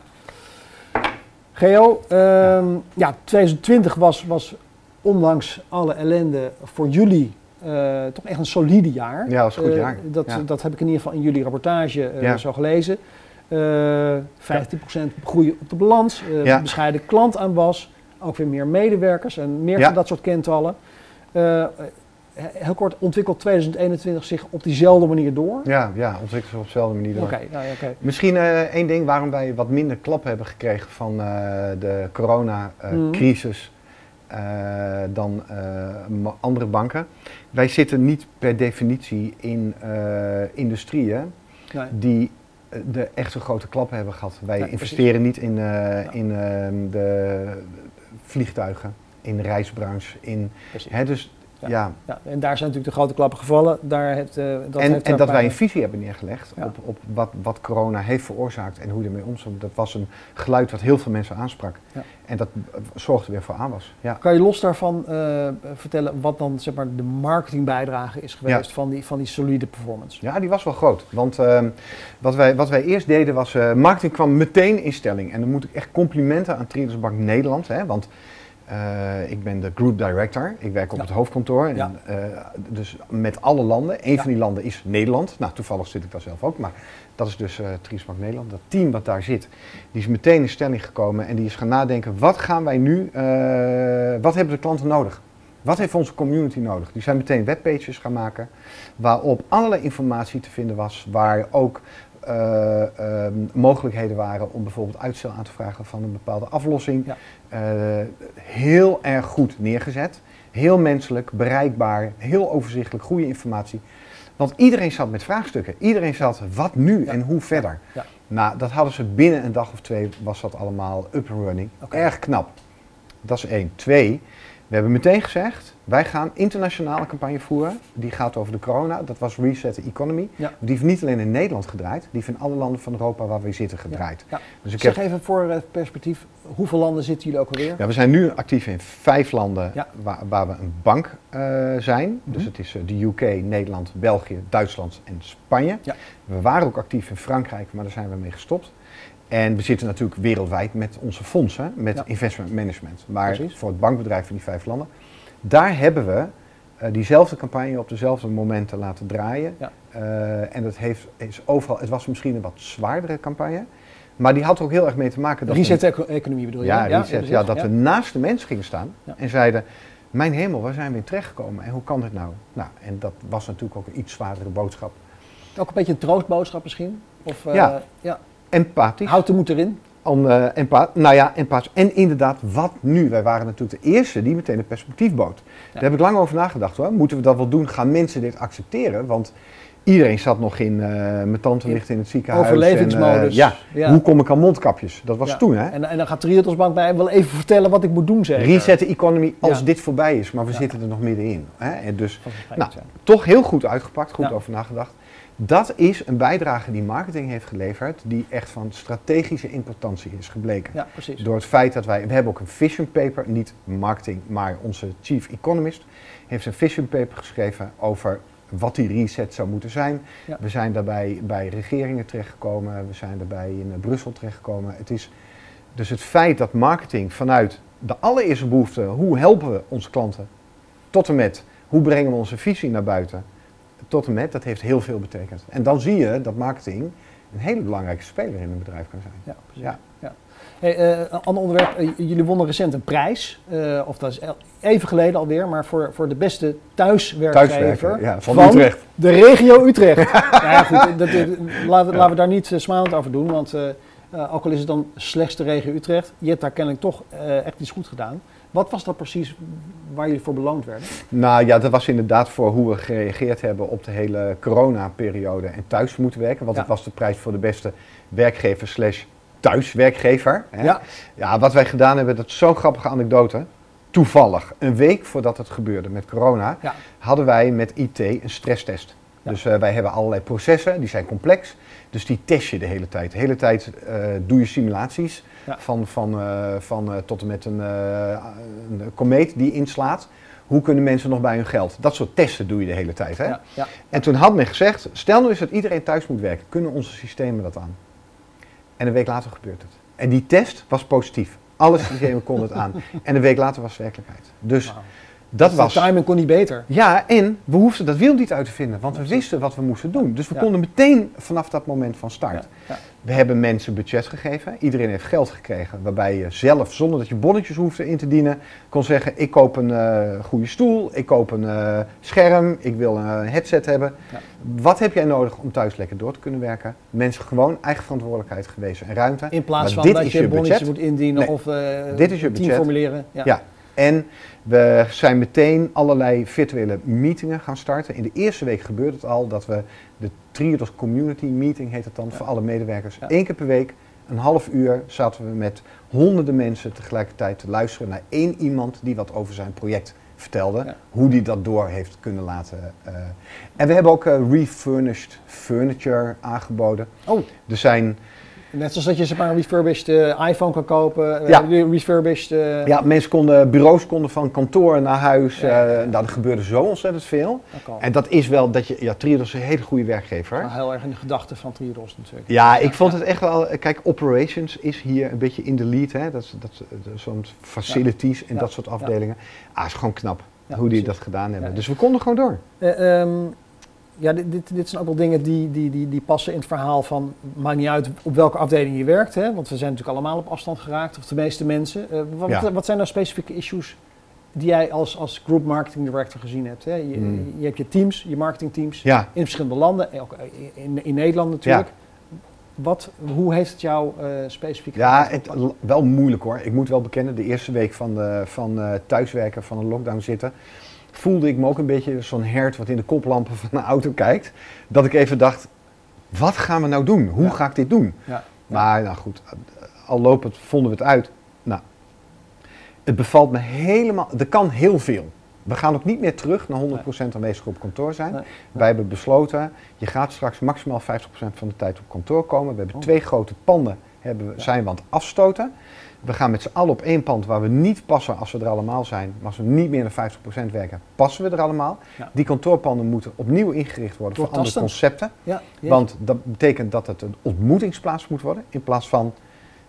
Geo, ehm, ja, 2020 was, was ondanks alle ellende voor jullie eh, toch echt een solide jaar. Ja, dat was een goed Eh, jaar. dat, Ja. dat heb ik in ieder geval in jullie rapportage eh, Ja. zo gelezen. Eh 15% groei op de balans, eh, Ja. bescheiden klantaanwas, ook weer meer medewerkers en meer van dat soort kentallen. Eh, eh, heel kort, ontwikkelt 2021 zich op diezelfde manier door? Ja, ja, ontwikkelen ze op dezelfde manier door. Oké, ja, oké. Misschien eh, één ding waarom wij wat minder klap hebben gekregen van eh, de coronacrisis eh, dan eh, andere banken. Wij zitten niet per definitie in eh, industrieën Nee. die eh, de echte grote klappen hebben gehad. Wij investeren niet in, eh, in ehm, de vliegtuigen, in de reisbranche, in... Hè, dus Ja. ja, Ja, en daar zijn natuurlijk de grote klappen gevallen. Daar heeft, eh, dat en, heeft en dat wij een visie hebben neergelegd Ja. op, op wat, wat corona heeft veroorzaakt en hoe je ermee omzet. Dat was een geluid wat heel veel mensen aansprak. Ja. En dat eh, zorgde weer voor aanwas. Ja. Kan je los daarvan eh, vertellen wat dan zeg maar, de marketingbijdrage is geweest van, die, van die solide performance? ja, die was wel groot. Want ehm, wat, wij, wat wij eerst deden was, marketing kwam meteen in stelling. En dan moet ik echt complimenten aan Triodos Bank Nederland. Hè, want eh, ik ben de group director. Ik werk op Ja. het hoofdkantoor. En, Ja. eh, dus met alle landen. Een Ja. van die landen is Nederland. Nou, toevallig zit ik daar zelf ook. Maar dat is dus Bank Nederland. Dat team wat daar zit, die is meteen in stelling gekomen. En die is gaan nadenken, wat gaan wij nu, wat hebben de klanten nodig? Wat heeft onze community nodig? Die zijn meteen webpages gaan maken. Waarop allerlei informatie te vinden was. Waar ook eh, ehm, mogelijkheden waren om bijvoorbeeld uitstel aan te vragen van een bepaalde aflossing. Ja. Eh, heel erg goed neergezet. Heel menselijk, bereikbaar, heel overzichtelijk, goede informatie. Want iedereen zat met vraagstukken. Iedereen zat, wat nu Ja. en hoe verder? Ja. Nou, dat hadden ze binnen een dag of twee, was dat allemaal up and running. Erg knap. Dat is één. Twee, we hebben meteen gezegd, wij gaan internationale campagne voeren. Die gaat over de corona. Dat was Reset the Economy. Ja. Die heeft niet alleen in Nederland gedraaid, die heeft in alle landen van Europa waar we zitten gedraaid. Ja. Dus ik Zeg heb, even voor het perspectief, hoeveel landen zitten jullie ook alweer? ja, we zijn nu actief in vijf landen waar, waar we een bank eh, zijn. Dus Mhm. het is eh, de UK, Nederland, België, Duitsland en Spanje. We waren ook actief in Frankrijk, maar daar zijn we mee gestopt. En we zitten natuurlijk wereldwijd met onze fondsen, met Ja. investment management. Maar Precies. voor het bankbedrijf van die vijf landen, daar hebben we eh, diezelfde campagne op dezelfde momenten laten draaien. Ja. Eh, en dat heeft, is overal, het was misschien een wat zwaardere campagne, maar die had er ook heel erg mee te maken dat we- Reset eco- economie bedoel je? ja, hè? reset, ja, dat we naast de mens gingen staan Ja. en zeiden, mijn hemel, waar zijn we in terechtgekomen en hoe kan dit nou? Nou, en dat was natuurlijk ook een iets zwaardere boodschap. Ook een beetje een troostboodschap misschien? Of, eh, Ja. ja. Empathisch. Houd de moed erin. Om, eh, nou ja, empathisch. En inderdaad, wat nu? Wij waren natuurlijk de eerste die meteen een perspectief bood. Daar heb ik lang over nagedacht hoor. Moeten we dat wel doen? Gaan mensen dit accepteren? Want iedereen zat nog in, eh mijn tante ligt in het ziekenhuis. Overlevingsmodus. En, eh, ja. Ja. hoe kom ik aan mondkapjes? Dat was Ja. toen hè. En, en dan gaat Triodos Bank mij wel even vertellen wat ik moet doen, zeker? Reset de economy als dit voorbij is. Maar we zitten er nog middenin. Hè? En dus Nou, toch heel goed uitgepakt, goed over nagedacht. Dat is een bijdrage die marketing heeft geleverd, die echt van strategische importantie is gebleken. Ja, precies. Door het feit dat wij, we hebben ook een vision paper, niet marketing, maar onze chief economist heeft een vision paper geschreven over wat die reset zou moeten zijn. Ja. We zijn daarbij bij regeringen terechtgekomen, we zijn daarbij in eh, Brussel terechtgekomen. Het is dus het feit dat marketing vanuit de allereerste behoefte, hoe helpen we onze klanten, tot en met hoe brengen we onze visie naar buiten, tot en met, dat heeft heel veel betekend. En dan zie je dat marketing een hele belangrijke speler in een bedrijf kan zijn. Ja, precies. Ja. Ja. Hey, eh, een ander onderwerp. Eh, jullie wonnen recent een prijs. eh, of dat is even geleden alweer. Maar voor, voor de beste thuiswerkgever Thuiswerken, ja, van Utrecht. de regio Utrecht. nou ja, goed. Dat, laten, we daar niet smalend over doen. Want ook al is het dan slechts de regio Utrecht. Je hebt daar kennelijk toch echt iets goed gedaan. Wat was dat precies waar jullie voor beloond werden? Nou ja, dat was inderdaad voor hoe we gereageerd hebben op de hele corona-periode en thuis moeten werken. Want Ja. het was de prijs voor de beste werkgever slash thuiswerkgever. Hè? Ja. ja, wat wij gedaan hebben, dat is zo'n grappige anekdote. toevallig, een week voordat het gebeurde met corona, Ja. hadden wij met IT een stresstest. Ja. Dus eh, wij hebben allerlei processen, die zijn complex. Dus die test je de hele tijd. De hele tijd eh, doe je simulaties Ja. van, van, eh, van eh, tot en met een, een komeet die inslaat. Hoe kunnen mensen nog bij hun geld? Dat soort testen doe je de hele tijd. Hè? Ja, ja. En toen had men gezegd, stel nu eens dat iedereen thuis moet werken. Kunnen onze systemen dat aan? En een week later gebeurt het. En die test was positief. Alle systemen konden het aan. En een week later was het werkelijkheid. Dus. Dat De was... timing kon niet beter. Ja, en we hoefden dat wiel niet uit te vinden, want we wisten wat we moesten doen. Dus we Ja. konden meteen vanaf dat moment van start. Ja, ja. We hebben mensen budget gegeven. Iedereen heeft geld gekregen, waarbij je zelf, zonder dat je bonnetjes hoefde in te dienen, kon zeggen: Ik koop een eh, goede stoel, ik koop een eh, scherm, ik wil een headset hebben. Wat heb jij nodig om thuis lekker door te kunnen werken? Mensen gewoon eigen verantwoordelijkheid gewezen en ruimte. In plaats Maar van dit dat is je je bonnetjes moet indienen Nee. of eh Dit is je team budget. formuleren. Ja. En we zijn meteen allerlei virtuele meetingen gaan starten. In de eerste week gebeurde het al dat we de Triodos Community Meeting heet het dan voor alle medewerkers. Ja. Eén keer per week, een half uur, zaten we met honderden mensen tegelijkertijd te luisteren naar één iemand die wat over zijn project vertelde. Ja. Hoe die dat door heeft kunnen laten. eh. En we hebben ook eh, refurnished furniture aangeboden. Oh, Er zijn net zoals dat je zeg maar, een refurbished eh, iPhone kan kopen. eh, Ja. refurbished... eh, Ja, mensen konden, bureaus konden van kantoor naar huis. Ja, nou, er gebeurde zo ontzettend veel. dat. En dat is wel dat je, ja, Triodos is een hele goede werkgever. Nou, heel erg in de gedachten van Triodos natuurlijk. Ja, ik vond het echt wel. Kijk, operations is hier een beetje in de lead. Hè? Dat, is- dat, dat zo'n facilities en dat soort afdelingen. Ah, is gewoon knap hoe die precies. dat gedaan hebben. Dus we konden gewoon door. Eh, ehm, ja, dit, dit, dit zijn ook wel dingen die, die, die, die passen in het verhaal van... maakt niet uit op welke afdeling je werkt, hè? want we zijn natuurlijk allemaal op afstand geraakt, of de meeste mensen. Eh, wat, Ja. wat zijn nou specifieke issues die jij als, als group marketing director gezien hebt? Hè? Je, Hmm. je hebt je teams, je marketingteams Ja, in verschillende landen, en ook in, in Nederland natuurlijk. Wat, hoe heeft het jou eh, specifiek ja het, wel moeilijk hoor. Ik moet wel bekennen, de eerste week van, de, van eh, thuiswerken, van een lockdown zitten, voelde ik me ook een beetje zo'n hert wat in de koplampen van een auto kijkt. Dat ik even dacht, wat gaan we nou doen? Hoe Ja. ga ik dit doen? Ja. Maar nou goed, al lopend vonden we het uit. Nou, het bevalt me helemaal. Er kan heel veel. We gaan ook niet meer terug naar 100% aanwezig op kantoor zijn. Nee. Wij hebben besloten, je gaat straks maximaal 50% van de tijd op kantoor komen. We hebben Oh. twee grote panden, hebben zijn we aan het afstoten. We gaan met z'n allen op één pand waar we niet passen als we er allemaal zijn. Maar als we niet meer dan 50% werken, passen we er allemaal. Ja. Die kantoorpanden moeten opnieuw ingericht worden voor andere concepten. Ja. Want dat betekent dat het een ontmoetingsplaats moet worden. In plaats van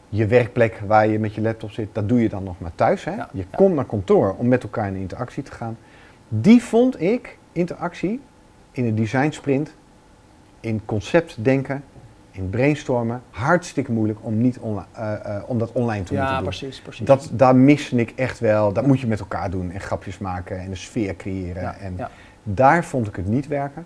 je werkplek waar je met je laptop zit, dat doe je dan nog maar thuis. Hè? Ja, Je komt naar kantoor om met elkaar in interactie te gaan. Die vond ik, interactie, in een design sprint, in conceptdenken, in brainstormen, hartstikke moeilijk om, niet onli- eh, eh, om dat online te moeten ja doen. precies, precies. Dat, daar miste ik echt wel. Dat moet je met elkaar doen en grapjes maken en een sfeer creëren. ja, en ja. daar vond ik het niet werken.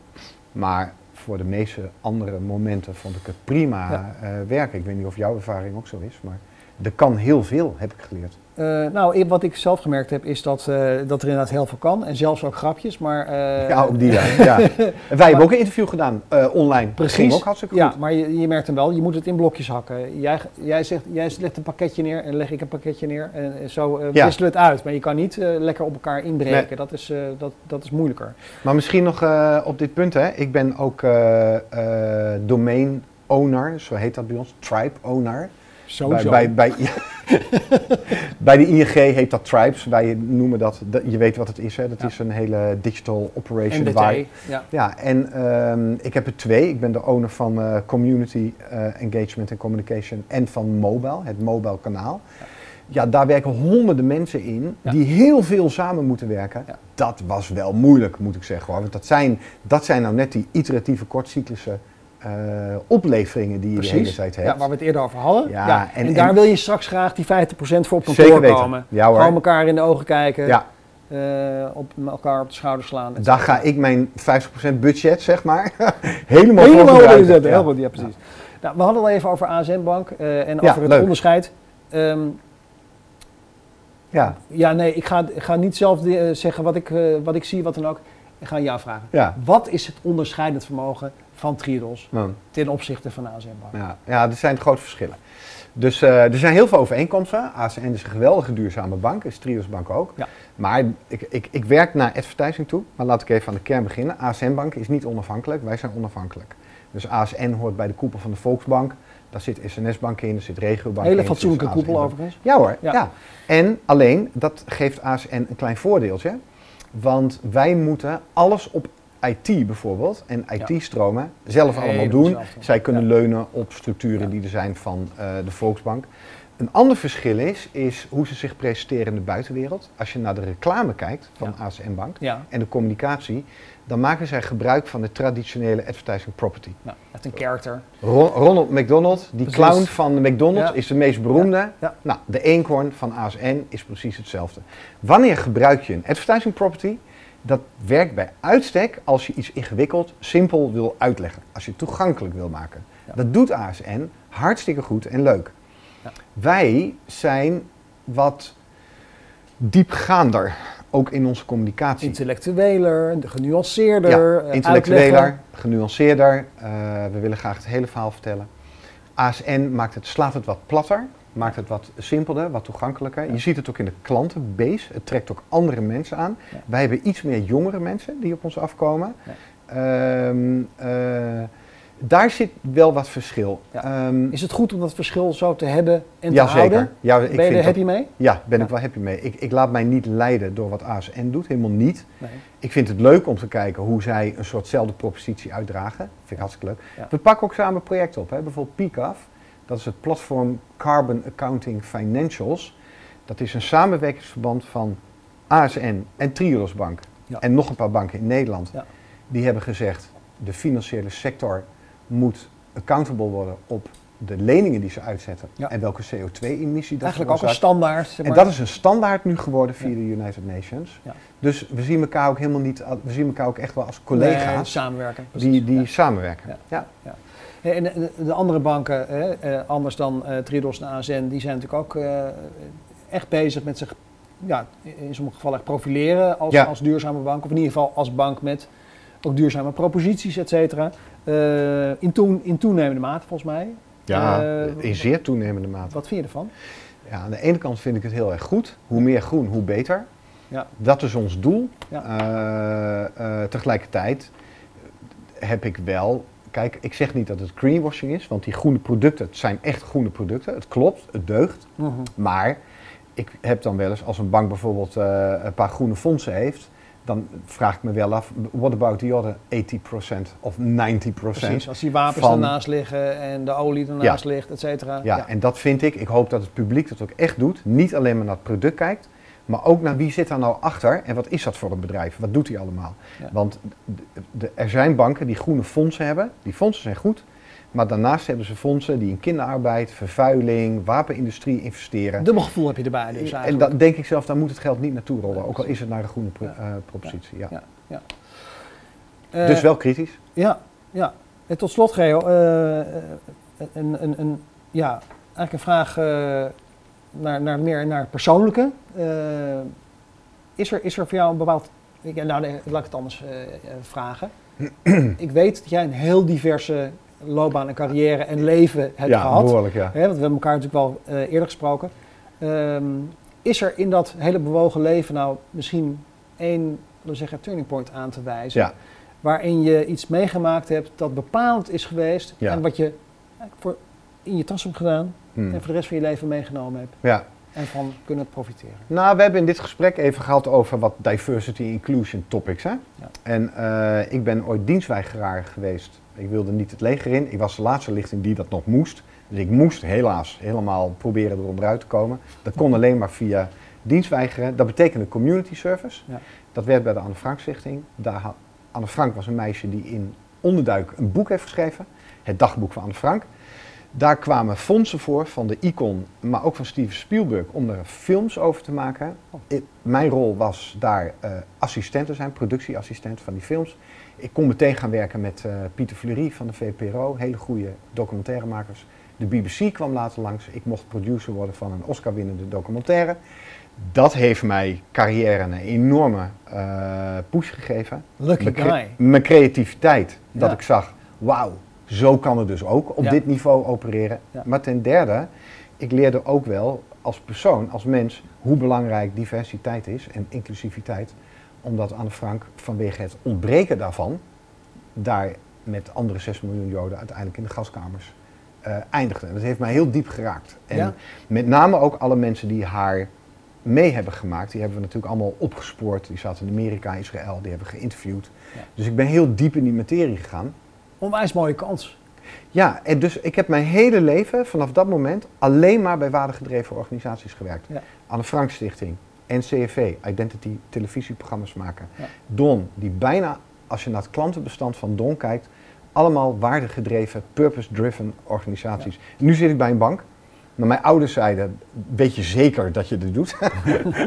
Maar voor de meeste andere momenten vond ik het prima Ja. eh, werken. Ik weet niet of jouw ervaring ook zo is, maar er kan heel veel, heb ik geleerd. Eh, nou, wat ik zelf gemerkt heb, is dat, eh, dat er inderdaad heel veel kan. En zelfs ook grapjes, maar... eh, ja, ook die. Ja. ja. En wij hebben ook een interview gedaan, online. Precies. Ook hartstikke goed. Ja, maar je, je merkt hem wel, je moet het in blokjes hakken. Jij, jij, zegt, jij legt een pakketje neer en leg ik een pakketje neer. En zo Ja. wisselen we het uit. Maar je kan niet lekker op elkaar inbreken. Nee. Dat, is, dat, dat is moeilijker. Maar misschien nog op dit punt, hè. ik ben ook domain owner, zo heet dat bij ons, tribe owner. Sowieso. Bij, bij, bij, bij de ING heet dat tribes, wij noemen dat, je weet wat het is, hè. dat Ja. is een hele digital operation. Waar- ja. Ja, en ehm, ik heb er twee. Ik ben de owner van eh, Community eh, Engagement and Communication en van Mobile, het mobile kanaal. Ja, daar werken honderden mensen in Ja. die heel veel samen moeten werken. Ja. Dat was wel moeilijk, moet ik zeggen. Hoor. Want dat zijn, dat zijn nou net die iteratieve, kortcyclische eh, opleveringen die je de hele Precies. tijd hebt. Ja, waar we het eerder over hadden. Ja, en, en- daar en- wil je straks graag die 50% voor op kantoor Zeker weten. komen. Ja hoor. Gewoon elkaar in de ogen kijken. Ja, eh, op, elkaar op de schouder slaan. daar ga ik mijn 50% budget, zeg maar, helemaal, Helemaal voor over gebruiken. zetten. Ja. Heel goed, ja precies. Nou, we hadden al even over ASN Bank eh, en over het leuk. onderscheid. Ehm, Ja, ja, nee, ik ga, ik ga niet zelf zeggen wat ik, wat ik zie, wat dan ook. Ik ga aan jou vragen. ja. Wat is het onderscheidend vermogen van Triodos ten opzichte van ASM Bank? Ja, ja, er zijn grote verschillen. Dus eh, er zijn heel veel overeenkomsten. ASN is een geweldige duurzame bank, is Trios Bank ook. Ja. Maar ik, ik, ik werk naar advertising toe. Maar laat ik even aan de kern beginnen. ASN Bank is niet onafhankelijk, wij zijn onafhankelijk. Dus ASN hoort bij de koepel van de Volksbank. Daar zit SNS Bank in, daar zit Regiobank in. Hele er zit fatsoenlijke ASN koepel overigens. Ja hoor, Ja. ja. En alleen, dat geeft ASN een klein voordeeltje. Want wij moeten alles op IT bijvoorbeeld en IT-stromen zelf allemaal doen. zelf. Zij kunnen Ja. leunen op structuren Ja. die er zijn van eh, de Volksbank. Een ander verschil is, is hoe ze zich presenteren in de buitenwereld. Als je naar de reclame kijkt van ASN Bank Ja, en de communicatie, dan maken zij gebruik van de traditionele advertising property. nou, echt een character. Ron- Ronald McDonald, die Precies. clown van de McDonald's, Ja. is de meest beroemde. ja. Nou, de eenkhoorn van ASN is precies hetzelfde. Wanneer gebruik je een advertising property? Dat werkt bij uitstek als je iets ingewikkeld, simpel wil uitleggen. Als je het toegankelijk wil maken. Ja. Dat doet ASN hartstikke goed en leuk. Ja. Wij zijn wat diepgaander, ook in onze communicatie. Intellectueler, de genuanceerder, eh, intellectueler, genuanceerder. eh, we willen graag het hele verhaal vertellen. ASN maakt het, slaat het wat platter, maakt het wat simpelder, wat toegankelijker. Je ziet het ook in de klantenbase. Het trekt ook andere mensen aan. Ja. Wij hebben iets meer jongere mensen die op ons afkomen. Ja. Ehm, eh, daar zit wel wat verschil. Ehm, Is het goed om dat verschil zo te hebben en te houden? Ja, ik ben je er dat- happy mee? ja, ben ik wel happy mee. Ik, ik laat mij niet leiden door wat ASN doet, helemaal niet. Nee. Ik vind het leuk om te kijken hoe zij een soortzelfde propositie uitdragen. Vind ik hartstikke leuk. We pakken ook samen projecten op. Hè. Bijvoorbeeld PICAF, dat is het platform Carbon Accounting Financials. Dat is een samenwerkingsverband van ASN en Triodos Bank. Ja. En nog een paar banken in Nederland. Ja. Die hebben gezegd, de financiële sector moet accountable worden op de leningen die ze uitzetten. Ja. En welke CO2-emissie dat Eigenlijk ook een standaard. Zeg En maar. dat is een standaard nu geworden via Ja. de United Nations. Ja. Dus we zien elkaar ook helemaal niet, we zien elkaar ook echt wel als Nee, collega's samenwerken. die, precies. die Ja. samenwerken. Ja. En de, de andere banken, eh, anders dan eh Triodos en ASN, die zijn natuurlijk ook eh, echt bezig met zich, ja, in sommige gevallen echt profileren als, Ja. als duurzame bank. Of in ieder geval als bank met ook duurzame proposities, et cetera. In, toen, in toenemende mate, volgens mij. Ja, in zeer toenemende mate. Wat vind je ervan? Ja, aan de ene kant vind ik het heel erg goed. Hoe meer groen, hoe beter. Ja. Dat is ons doel. Ja. Tegelijkertijd heb ik wel... Kijk, ik zeg niet dat het greenwashing is, want die groene producten, het zijn echt groene producten. Het klopt, het deugt. Maar ik heb dan wel eens, als een bank bijvoorbeeld eh, een paar groene fondsen heeft, dan vraag ik me wel af, what about the other 80% of 90%? Precies, als die wapens van- ernaast liggen en de olie ernaast ligt, et cetera. Ja, en dat vind ik, ik hoop dat het publiek dat ook echt doet. Niet alleen maar naar het product kijkt, maar ook naar wie zit daar nou achter en wat is dat voor een bedrijf? Wat doet hij allemaal? Ja. Want de, de- er zijn banken die groene fondsen hebben, die fondsen zijn goed. Maar daarnaast hebben ze fondsen die in kinderarbeid, vervuiling, wapenindustrie investeren. Dubbel gevoel heb je erbij dus en dan denk ik zelf, daar moet het geld niet naartoe rollen. Ook al is het naar een groene pro- Ja. eh, propositie. Ja. Ja. Eh, Dus wel kritisch. Ja, ja. En tot slot, Geo, eh, een, een, een, ja, eigenlijk een vraag naar, naar meer naar het persoonlijke. Eh, is, er, is er voor jou een bepaald... Ik, nou, nee, laat ik het anders eh, eh, vragen. ik weet dat jij een heel diverse loopbaan en carrière en leven hebt ja, gehad. behoorlijk ja. Want we hebben elkaar natuurlijk wel eh, eerder gesproken. Ehm, is er in dat hele bewogen leven nou misschien één, zeggen, turning point aan te wijzen? Ja. Waarin je iets meegemaakt hebt dat bepalend is geweest Ja. en wat je voor in je tas hebt gedaan Hmm. en voor de rest van je leven meegenomen hebt ja. en van kunnen profiteren. Nou, we hebben in dit gesprek even gehad over wat diversity inclusion topics. Hè? Ja. En eh, ik ben ooit dienstweigeraar geweest. Ik wilde niet het leger in. Ik was de laatste lichting die dat nog moest. Dus ik moest helaas helemaal proberen eruit te komen. Dat kon alleen maar via dienstweigeren. Dat betekende community service. Ja. Dat werd bij de Anne Frank Stichting. Daar Anne Frank was een meisje die in onderduik een boek heeft geschreven. Het dagboek van Anne Frank. Daar kwamen fondsen voor van de Icon, maar ook van Steven Spielberg om er films over te maken. Ik- mijn rol was daar eh, assistent te zijn, productieassistent van die films. Ik kon meteen gaan werken met eh, Pieter Fleury van de VPRO, hele goede documentairemakers. De BBC kwam later langs. Ik mocht producer worden van een Oscar-winnende documentaire. Dat heeft mij carrière een enorme eh, push gegeven. Lucky Mijn cre-. Mijn creativiteit, dat ik zag wauw, zo kan het dus ook op Ja. dit niveau opereren. Ja. Maar ten derde, ik leerde ook wel als persoon, als mens, hoe belangrijk diversiteit is en inclusiviteit. Omdat Anne Frank vanwege het ontbreken daarvan, daar met andere 6 miljoen Joden uiteindelijk in de gaskamers eh, eindigde. En dat heeft mij heel diep geraakt. En Ja. met name ook alle mensen die haar mee hebben gemaakt, die hebben we natuurlijk allemaal opgespoord. Die zaten in Amerika, Israël, die hebben we geïnterviewd. Ja. Dus ik ben heel diep in die materie gegaan. Onwijs mooie kans. Ja, en dus ik heb mijn hele leven vanaf dat moment alleen maar bij waardegedreven organisaties gewerkt. Ja. Anne Frank Stichting, NCFV, Identity televisieprogramma's maken. Ja. Don, die bijna, als je naar het klantenbestand van Don kijkt, allemaal waardegedreven, purpose-driven organisaties. Nu zit ik bij een bank. Maar mijn ouders zeiden, weet je zeker dat je dit doet?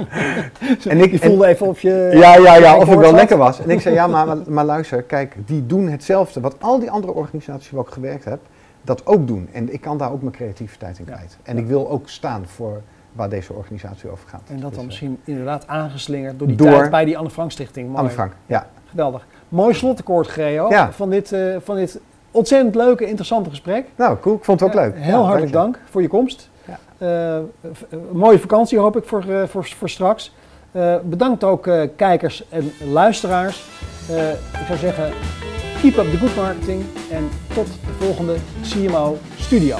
en ik voelde even of je... ja, ja, ja, of het woord wel lekker was. En ik zei, ja, maar, maar, maar luister, kijk, die doen hetzelfde. Wat al die andere organisaties waar ik gewerkt heb, dat ook doen. En ik kan daar ook mijn creativiteit in kwijt. En ik wil ook staan voor waar deze organisatie over gaat. En dat Dus, dan eh, misschien inderdaad aangeslingerd door die Door- tijd bij die Anne Frank Stichting. Mooi. Anne Frank, ja. Geweldig. Mooi slotakkoord, Greo, Ja. van, dit, eh, van dit ontzettend leuke, interessante gesprek. Nou, cool. Ik vond het ook leuk. Heel Ja, hartelijk dank voor je komst. Ja. Eh, eh, mooie vakantie hoop ik voor, eh, voor, voor straks. Bedankt ook kijkers en luisteraars. Ik zou zeggen, keep up the good marketing en tot de volgende CMO Studio.